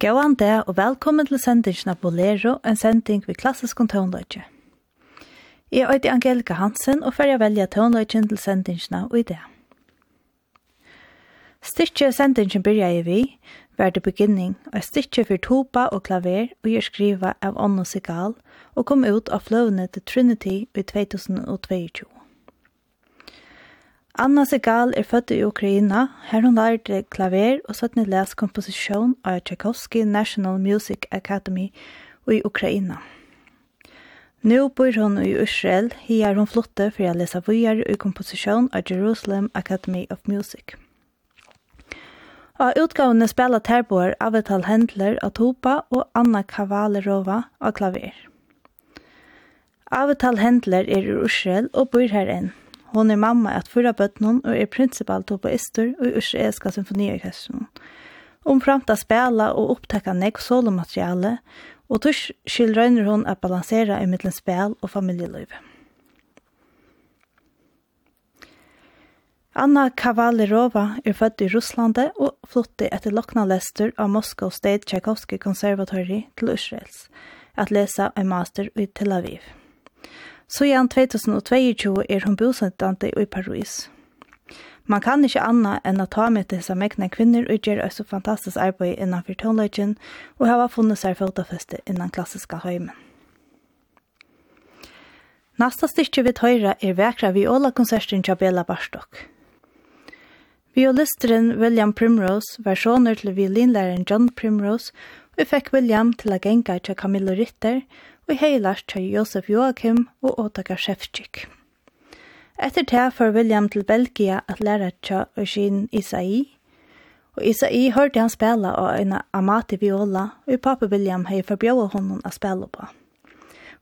Gåan det, og velkommen til sendingen av Bolero, en sending ved klassisk tånløyke. Jeg er Angelika Hansen, og før jeg velger tånløyken til sendingen av i det. Styrkje sendingen byrja jeg vi, var det beginning, og styrkje for topa og klaver, og gjør skriva av Onno Sigal, og kom ut av fløvene til Trinity i 2022. Anna Segal er født i Ukraina, her hun lærte klaver og søttene les komposisjon av Tchaikovsky National Music Academy i Ukraina. Nå bor hun i Israel, her hun flotte for å lese vujer i komposisjon av Jerusalem Academy of Music. Av utgavene spiller terboer Avetal Hendler av Topa og Anna Kavalerova av klaver. Avetal Hendler er i Israel og bor her enn. Hon er mamma at fyrra bøtten og er prinsipal tobaister og israelska symfoniorkestren. Hon framta spela og opptekka nek solomateriale, og tørs skildrøyner hon at balansera i mittlen spel og familjeliv. Anna Kavalerova er født i Russlande og flytti etter lokna lester av Moskva State Tchaikovsky Conservatory til Israels, at lesa en master i Tel Aviv. Så igjen 2022 er hun bosettende i Paris. Man kan ikke anna enn at ta med til disse megne kvinner og gjøre også fantastisk arbeid innanfor toneløgjen og hava funnet seg fotofeste innan klassiska høymen. Nasta styrke vi tøyra er vekra viola-konserten til Bela Bartok. Violisteren William Primrose var sånner til violinlæren John Primrose og fikk William til å genga til Camillo Ritter og hei lært til Josef Joachim og Otaka Shevchik. Etter det får William til Belgia at læra til Eugene Isai, og Isai hørte han spela av en amati viola, og pappa William hei forbjøa honom å spela på.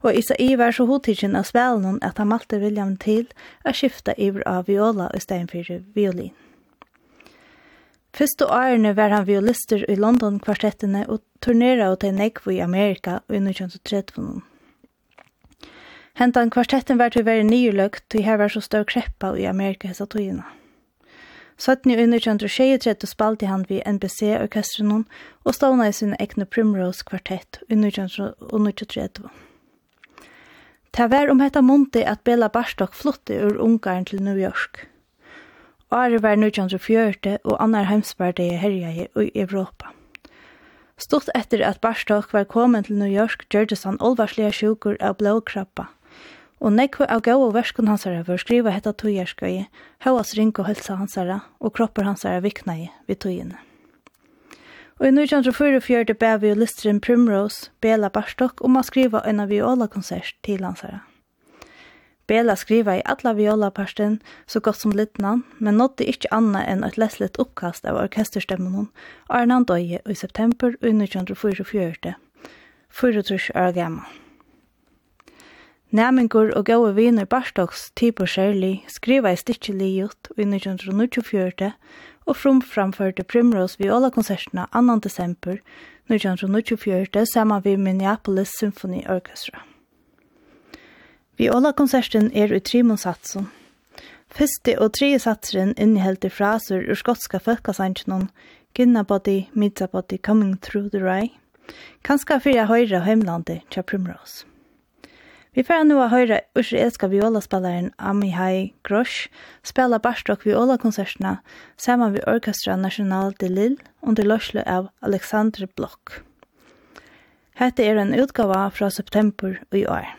Og Isai var så hodtidgen av spelen at han malte William til å skifta iver av viola i stedet for violin. Fyrste årene var han violister i London kvartettene og turnera og til nekv i Amerika i 1930. Hentan kvartetten var til å være nyrløgt til her var så stør kreppa i Amerika hessa togina. 17. i 1923 spalte han vid NBC-orkestrenon og stavna i sin egne Primrose-kvartett i 1923. Ta var om hetta monti at Bela Barstock flytte ur Ungarn til New York. Året var 1940 og annar heimspartiet herja i Europa. Stort etter at Barstok var kommet til New York, gjørtes han olvarslige sjukur av blåkrabba. Og nekve av gau og verskun hansara for skriva hetta tøyerskøy, hauas ring og hølsa hansara, og kroppar hansara i vid tøyene. Og i 1944 bæ vi listeren Primrose, Bela Barstok, om a skriva en av viola-konsert til hansara. Bela skriva i alla violaparsten så gott som litna, men nådde ikkje anna enn eit leslet oppkast av orkesterstemmen og er døye i september 1944, 24 år gammal. Næmingur og gode viner Barstoks typ og særlig skriva i stikje liot i 1924 og frum framførte Primrose viola-konsertene 2. desember 1924 saman vi Minneapolis Symphony Orchestra. Vi alla konserten er i trimon satsen. Fyrste og tredje satsen innehelter fraser ur skotska folkasangenon midza body, Coming Through the Rye, kanska fyrir høyre heimlandi tja Primrose. Vi får nu a høyre israelska violaspelaren Amihai Grosh spela barstok viola-konserterna saman vi Orkestra National de Lille under løsle av Alexander Bloch. Hette er en utgava fra september i år.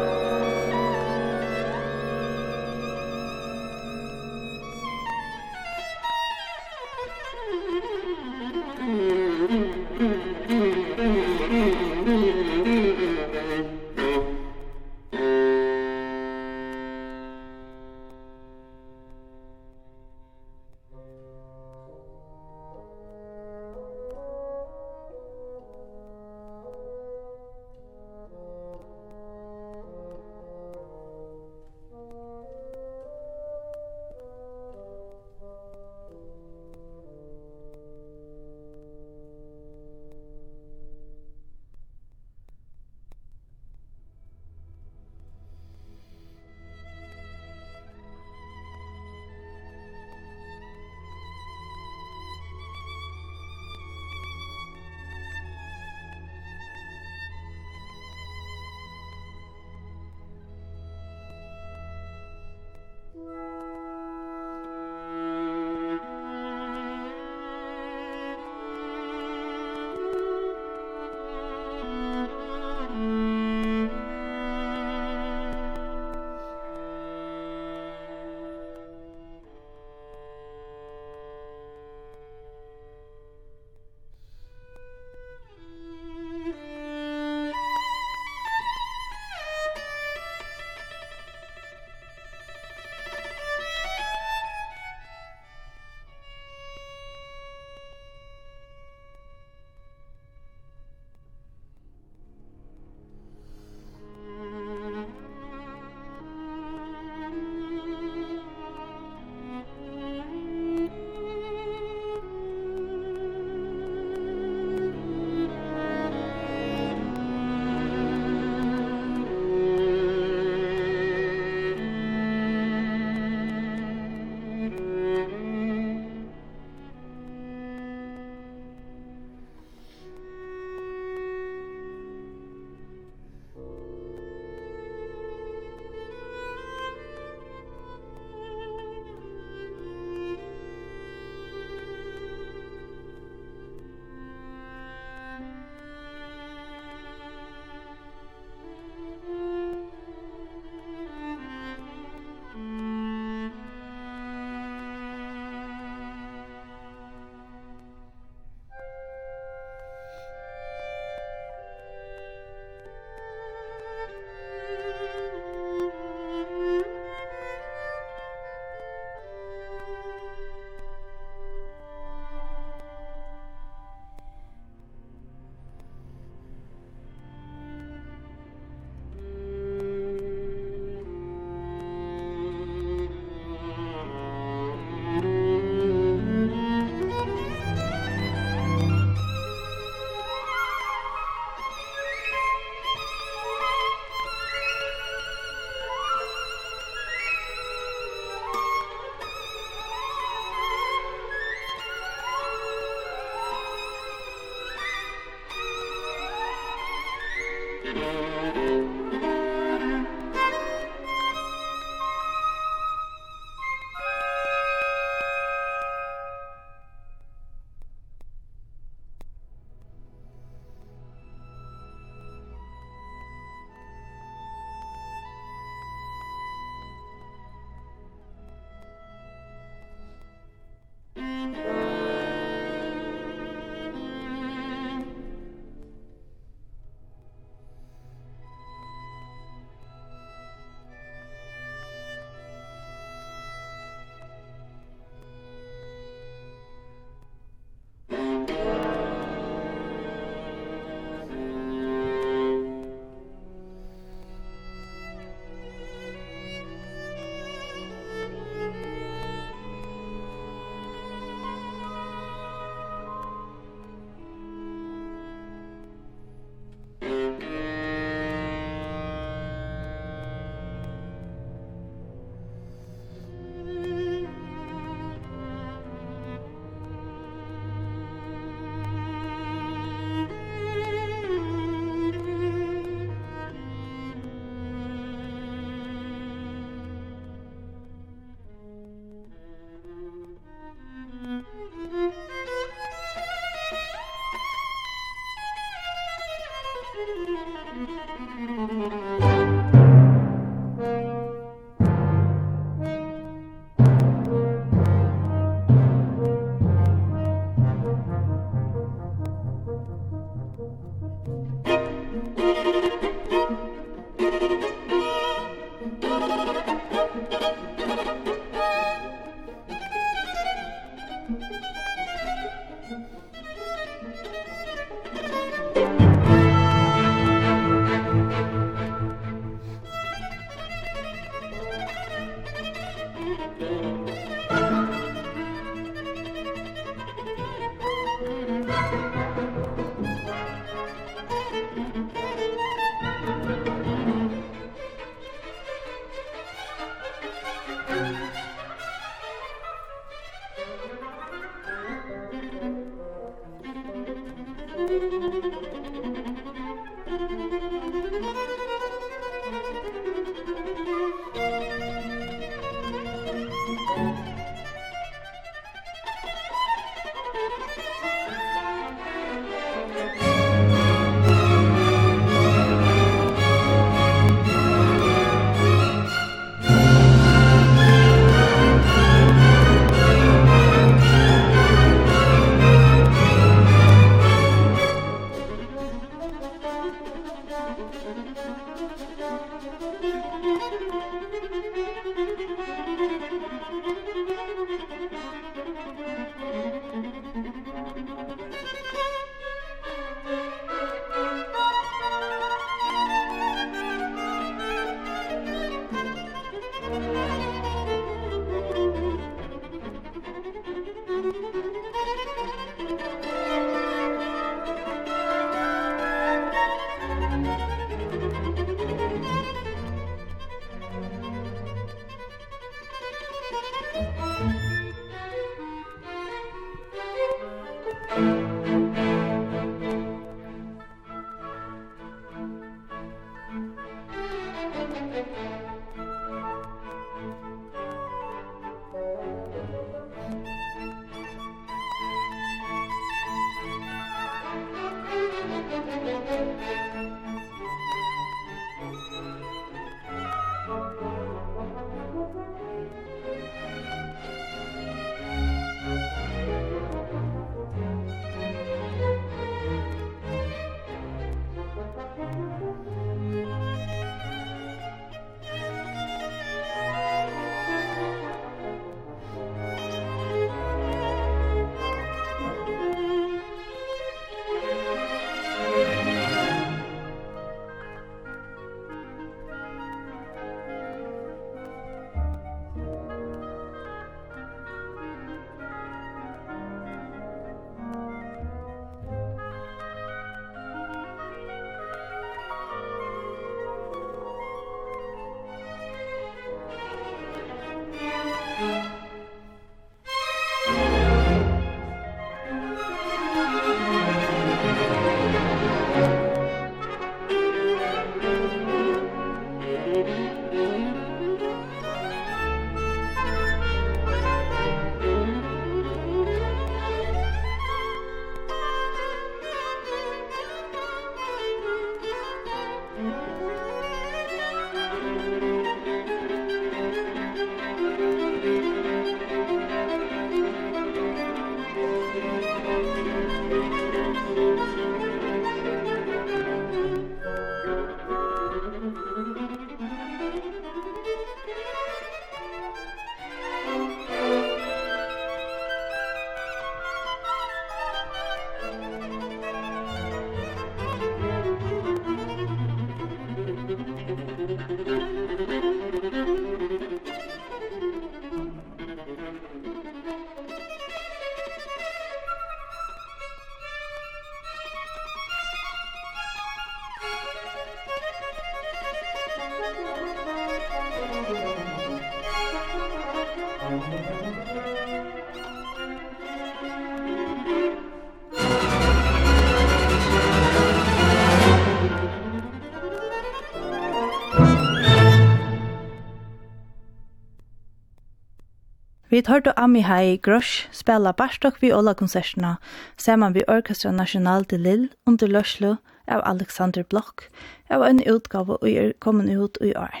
Vi hørte Ami Hai Grosh spela barstok vi Ola konserterna saman vi Orkestra National de Lille under Løslo av Alexander Block av en utgave og er kommet ut i år.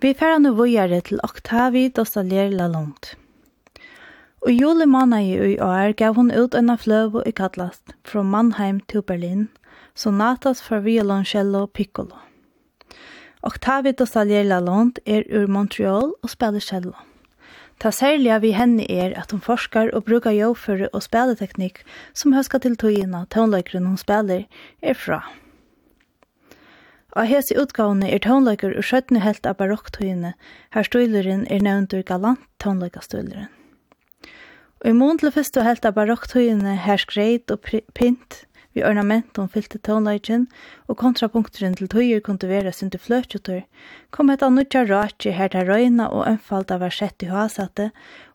Vi færa nu vujare til Octavi Dostalier Lalonde. Og juli måned i år gav hun ut en fløvo i kallast, fra Mannheim til Berlin, sonatas for violoncello piccolo. Octavi de Salier Lalonde er ur Montreal og spiller cello. Ta særlig vi henne er at hun forskar og brukar jordføre og spilleteknikk som høska til togina tånløykeren hun spiller er fra. Av hese utgavene er tånløyker ur skjøttene helt av barokktogene, her støyleren er nevnt ur galant tånløykastøyleren. Og i mån til første helt av barokktogene her skreit og pint, vi ornamentum fyllte tónleikin og kontrapunkturin til tøyer kunde vera sindu fløtjutur, kom et annutja raki her til røyna og ømfalda var sett i hasatte,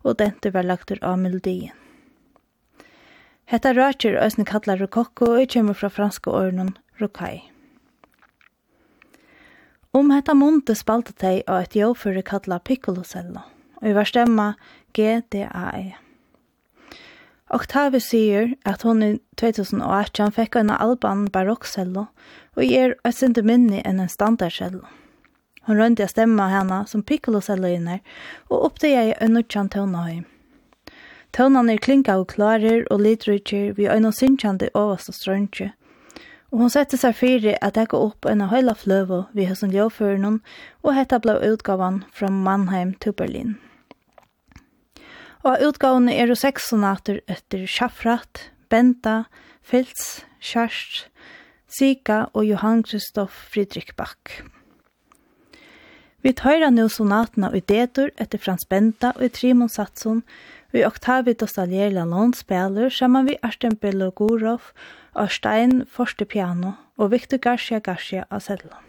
og dente var lagtur av melodien. Hetta raki er òsne kalla rokokko og kommer fra franska ornum rokai. Om hetta munte spalte tei av et joføre kalla piccolo cello, og i var stemma GDAE. Octave sier at hon i 2018 fikk en alban barokkcello, og er et sinte minne enn en standardcello. Hon rønte jeg stemma henne som piccolocello inne, og oppdager jeg en nødjan tøvnahøy. Tøvnene er klinka og klarer og lidrykker vi øyne synkjande overste strøntje, og hon setter seg fire at jeg går opp en høyla fløve vi hos en og hetta ble utgavan fra Mannheim til Berlin. Og utgavene er jo seks sonater etter Schaffrat, Benta, Fils, Kjærst, Sika og Johan Kristoff Friedrich Bach. Vi tøyra nå sonatene i D-dur etter Frans Benta og i Trimon Satsson, vi Octavi Dostalier Lalon spiller sammen vi Arsten Belogorov og Stein Forste Piano og Victor Garcia Garcia av Sedlund.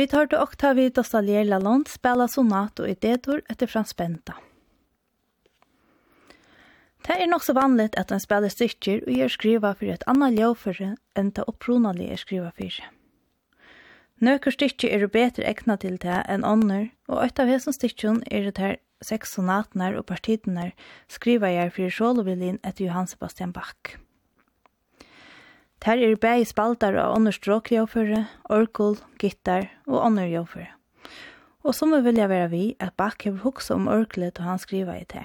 Vi tar til Octavie Dostalier Lalonde spela sonato i D-dur etter Frans Benta. Det er nok så vanligt at en spelar stykker og gjør skriva for et annet ljøvføre enn det opprunalige er skriva for. Nøkker stykker er bedre egna til det enn ånder, og et av hesen stykken er det her seks sonatene og partitene skriva jeg for Sjålovilin etter Johan Sebastian Bach. Her er bæg spaltar og ånder stråkjåføre, orkel, gittar og ånder jåføre. Og som vi vilja være vi, at Bach har hukse om orkulet og han skriva i det.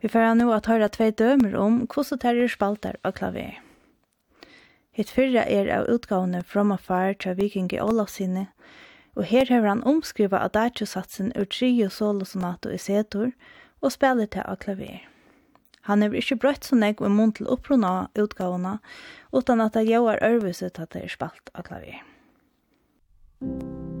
Vi får nå at høre tve dømer om hvordan det er spaltar og klaver. Hitt fyrre er av utgavene From Afar til vikingi Olavsinne, og her har han omskrivet adagio-satsen ur trio solo-sonato i setor og spiller til av klaver. Han er ikke brøtt så nek med munn til opprunna utgavene, utan at det gjør ørvise til at det er spalt av klavier. Musikk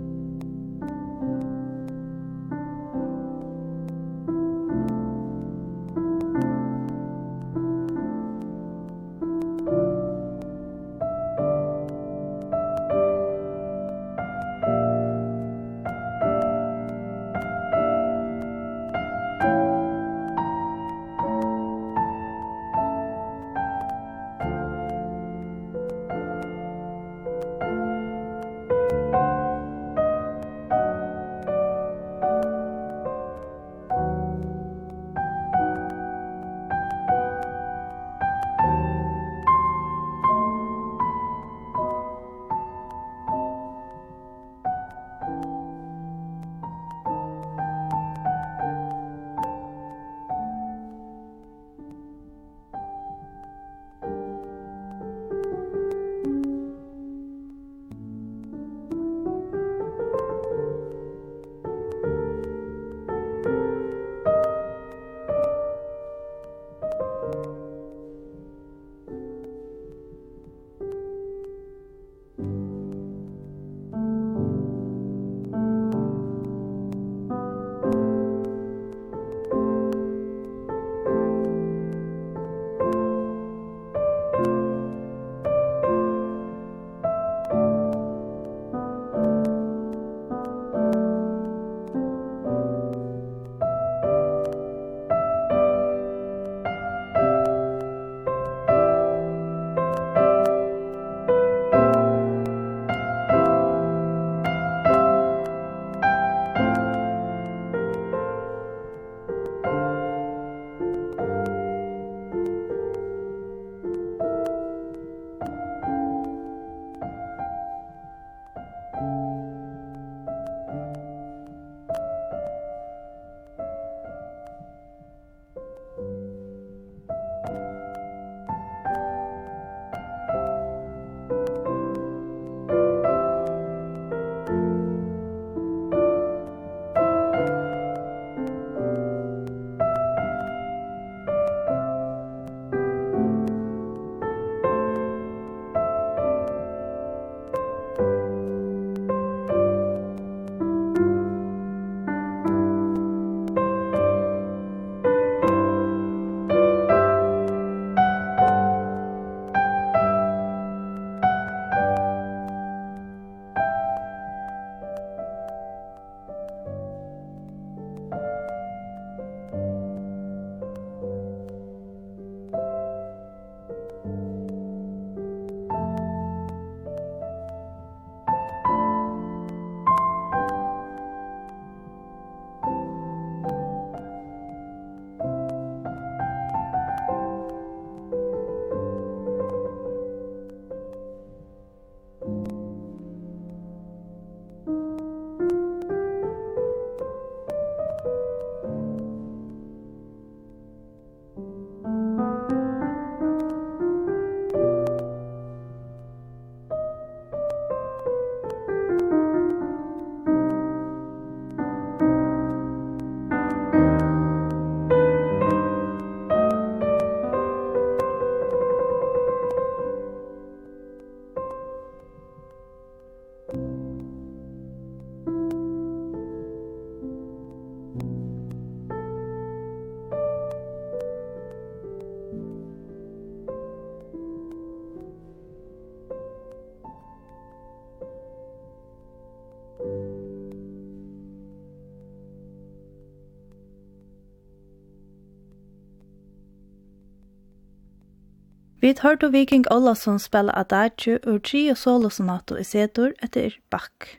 Vi hørte Viking Olavsson spela Adagio ur tri og solosonato i setor etter Bach,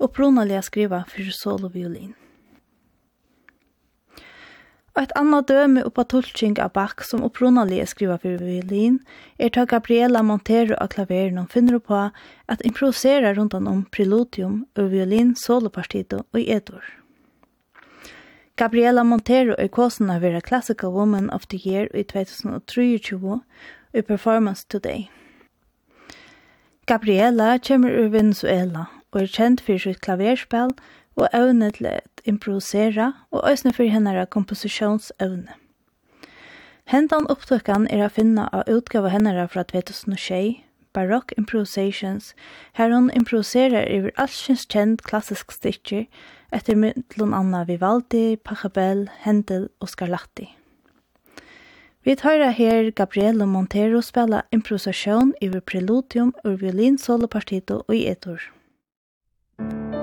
opprunaliga skriva for soloviolin. Og et annet døme oppa tulking av Bach som opprunaliga skriva for violin er ta Gabriela Montero av klaveren og finner på at improvisera rundan om preludium ur violin solopartito og etor. Gabriela Montero er kåsen av vera Classical Woman of the Year i 2023, i Performance Today. Gabriela kommer ur Venezuela og er kjent for sitt klaverspill og evne til å improvisere og øsne for henne komposisjonsevne. Hentan opptøkken er å finne av utgave henne fra 2006, Baroque Improvisations, her hun improviserer over alt kjent klassisk stikker, etter myndlun Anna Vivaldi, Pachelbel, Händel og Scarlatti. Vi tar her Gabriele Montero spela improvisasjon over preludium ur violin solopartito og i etor. Musikk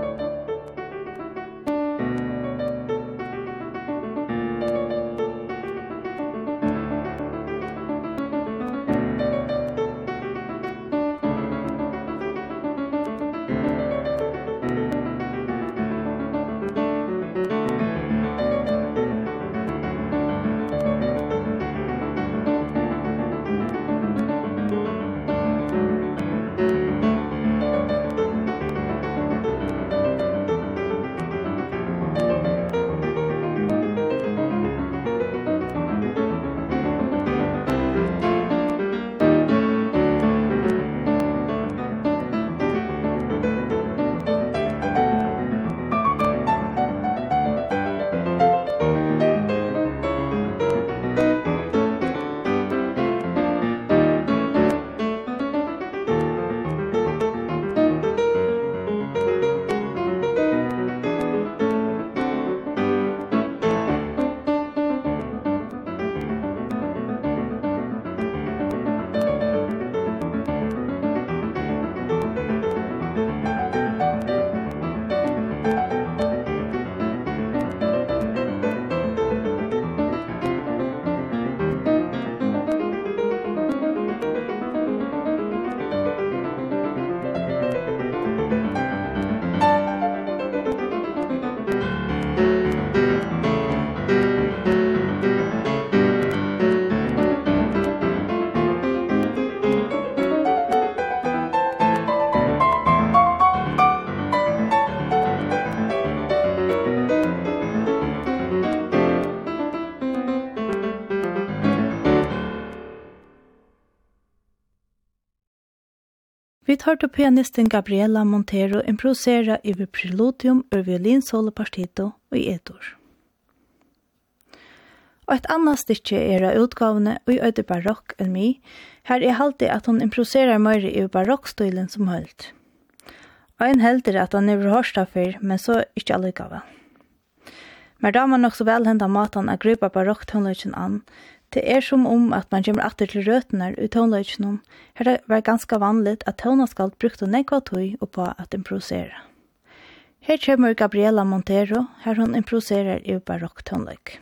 hørte pianisten Gabriela Montero improvisera over preludium ur violinsolopartito i Edur. Og et annet stykke er av utgavene i Øyde Barokk enn mi, her er alltid at hun improviserer mer i barokkstilen som holdt. Og en helder at han er hørst av før, men så ikke alle gav Men da man også vel hendet maten å gripe barokktønløkken an, Det er som om at man kommer atter til røtene i tonløkene. Her er det ganske vanligt at toneskalt brukte nekva tøy og på at improvisere. Her kommer Gabriela Montero, her hun improviserer i barokk tonløk.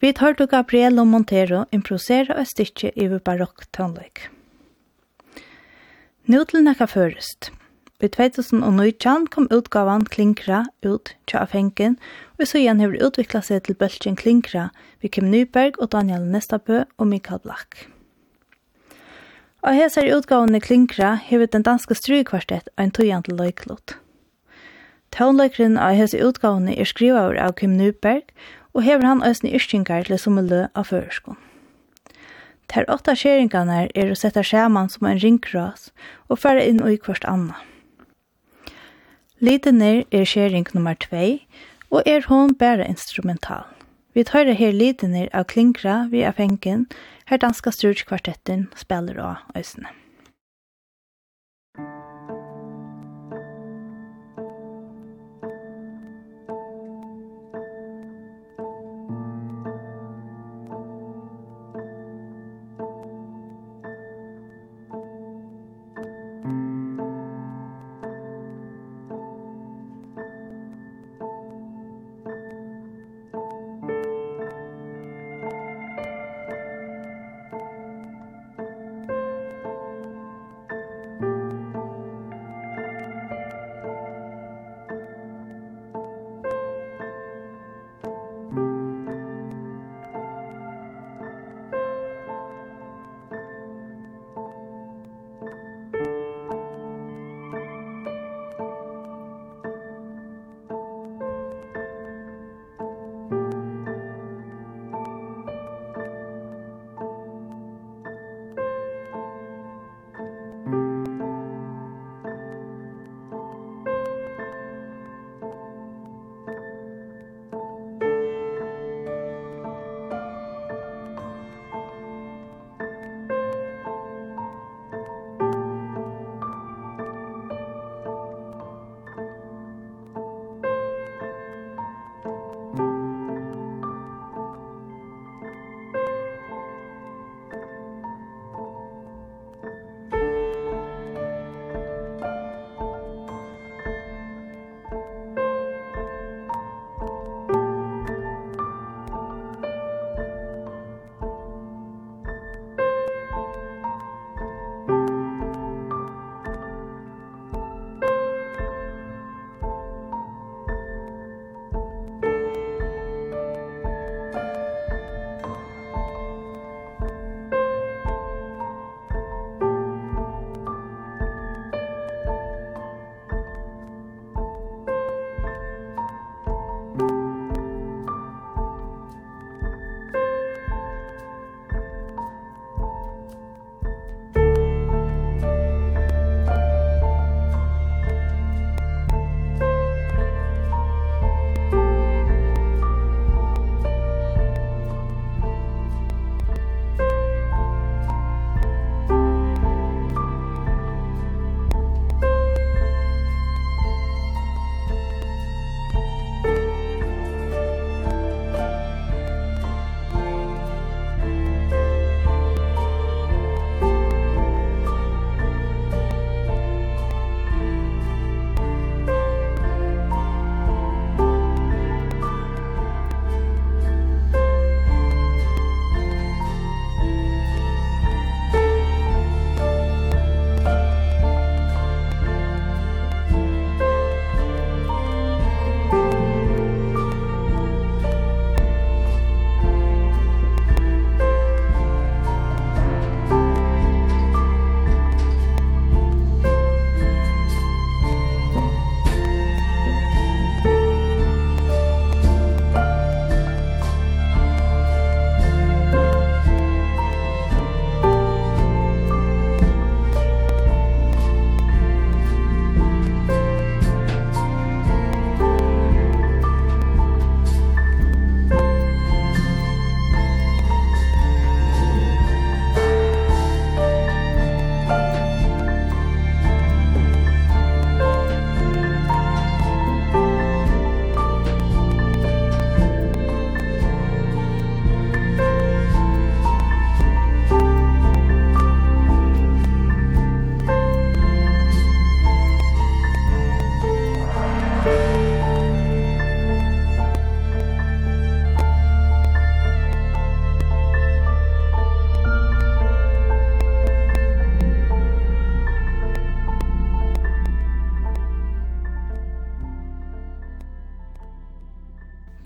Vi tar til Gabriel Montero improvisere og stikke i barokk tannløk. Nå til nekka først. I 2019 kom utgavan Klinkra ut til Afenken, og så igjen har utviklet seg til bølgen Klinkra ved Kim Nyberg og Daniel Nestabø og Mikael Black. Og her ser utgavene Klinkra hevet den danske strykvartet en tøyant løyklott. Tånløkeren av hese utgavene er skrivaver av Kim Nyberg, og hever han øsne yrkingar til sommerlø av føreskån. Ter åtta skjeringarna er å sette skjerman som en ringkras og fære inn i kvart anna. Lidener er skjering nummer 2, og er hon bare instrumental. Vi tar her lidener av klinkra vi av fengen, her danska styrkvartetten spiller av øsene.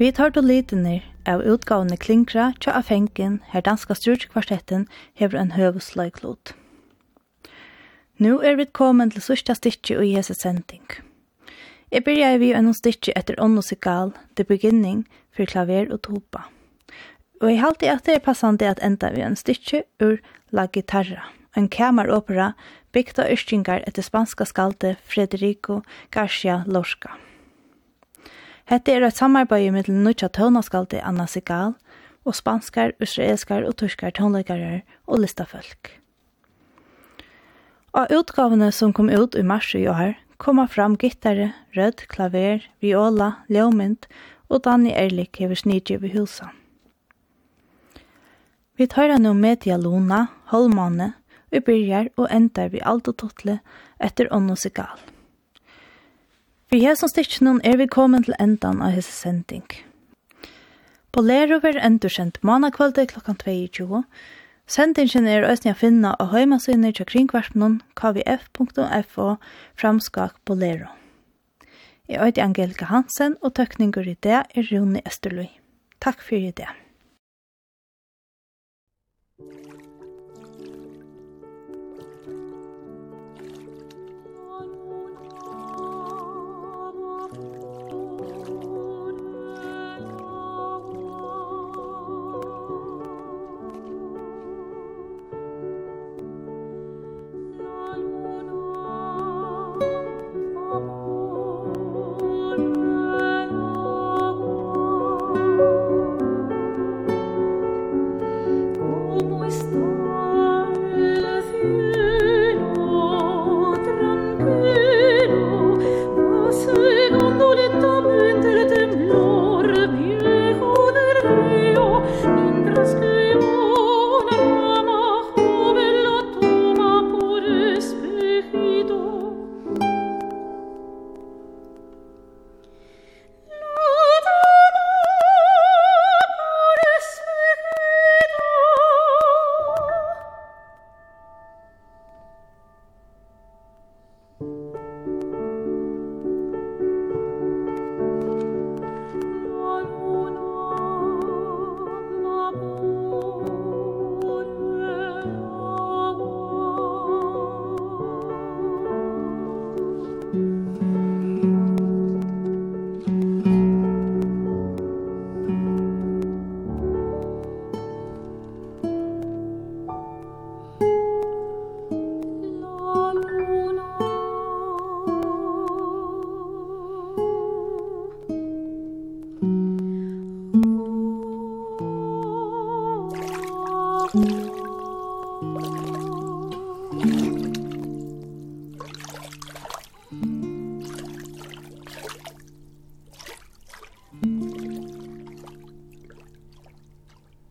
Vi tar til litene av utgavene Klinkra tja av fengen her danska styrkvartetten hever en høvesløyklot. Nå er vi kommet til sørste stikje og Jesus sending. Jeg begynner vi en stikje etter ånd og sikal, The Beginning, for klaver og topa. Og jeg halte at det er passende at enda vi en stikje ur La Guitarra, en kameropera bygd av yrkingar etter spanska skalte Frederico Garcia Lorca. Hette er et samarbeid med den nødja tøvnaskalde Anna Sigal og spanskar, israelskar og turskar tøvnleikare og listafolk. Av utgavene som kom ut i mars i år, koma fram gittare, rød, klaver, viola, leomynd og Danny Erlik hever snidje ved husa. Vi tar nå Media Luna, Holmane, vi byrjar og endar vi alt og tottle etter Anna Sigal. Vi har som stikkenen er vi kommet til endan av hese sending. Bolero ver endursendt manakvalde klokkan 22. Sendingen er østnig å finne av høymasynet til kringkvartnen kvf.fo framskak bolero. Jeg er Angelika Hansen, og tøkninger i det er Rune Esterløy. Takk for i det.